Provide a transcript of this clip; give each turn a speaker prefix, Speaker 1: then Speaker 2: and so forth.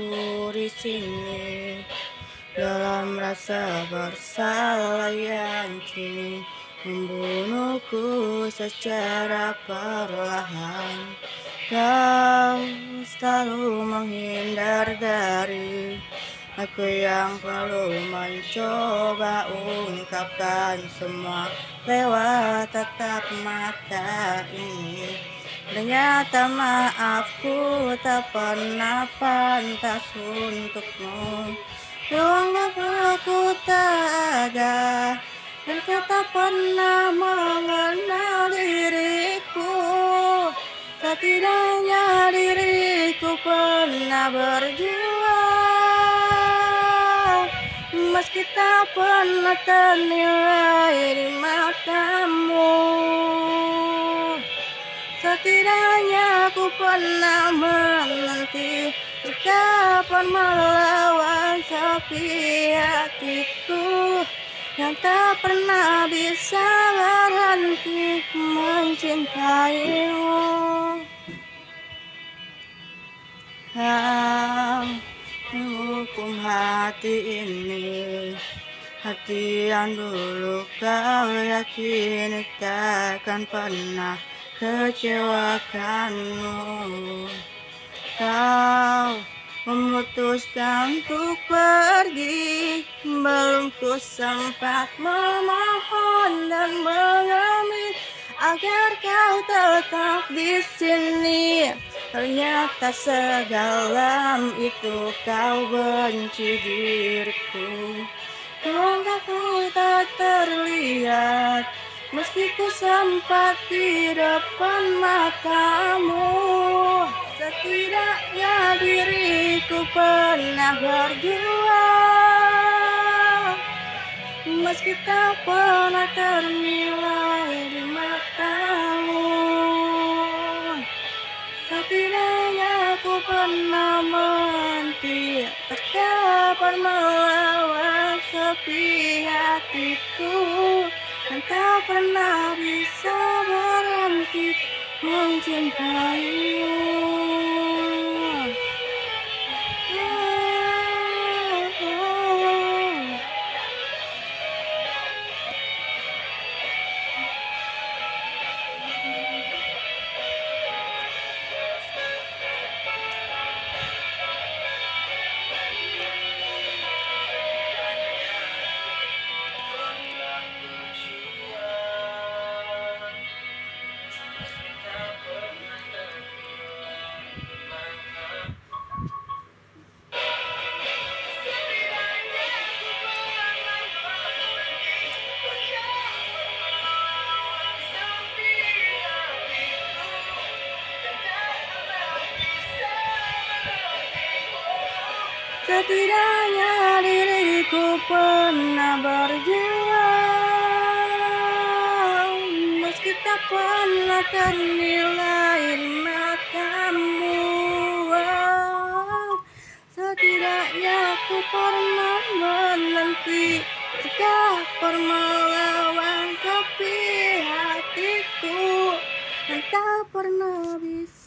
Speaker 1: aku di sini dalam rasa bersalah yang kini membunuhku secara perlahan. Kau selalu menghindar dari aku yang perlu mencoba ungkapkan semua lewat tatap mata ini. Ternyata maafku tak pernah pantas untukmu. Ruang aku tak ada dan kau tak pernah mengenal diriku. Setidaknya diriku pernah berjuang Meski tak pernah ternilai di matamu Setidaknya aku pernah menanti Kapan melawan sepi hatiku Yang tak pernah bisa berhenti mencintaimu. Menghukum hati ini Hati yang dulu kau yakini takkan pernah kecewakanmu. Kau memutuskan untuk pergi. Belum ku sempat memohon dan mengambil Agar kau tetap di sini. Ternyata sedalam itu kau benci diriku. Langkahku tak terlihat Meski ku sempat di depan matamu Setidaknya diriku pernah berjuang Meski tak pernah ternilai di matamu Setidaknya aku pernah menanti Tak kapan melawan sepi hatiku tak pernah bisa berhenti mencintaimu. Setidaknya diriku pernah berjuang Meski tak pernah ternilai matamu Setidaknya aku pernah menanti Jika lawan sepi hatiku Dan tak pernah bisa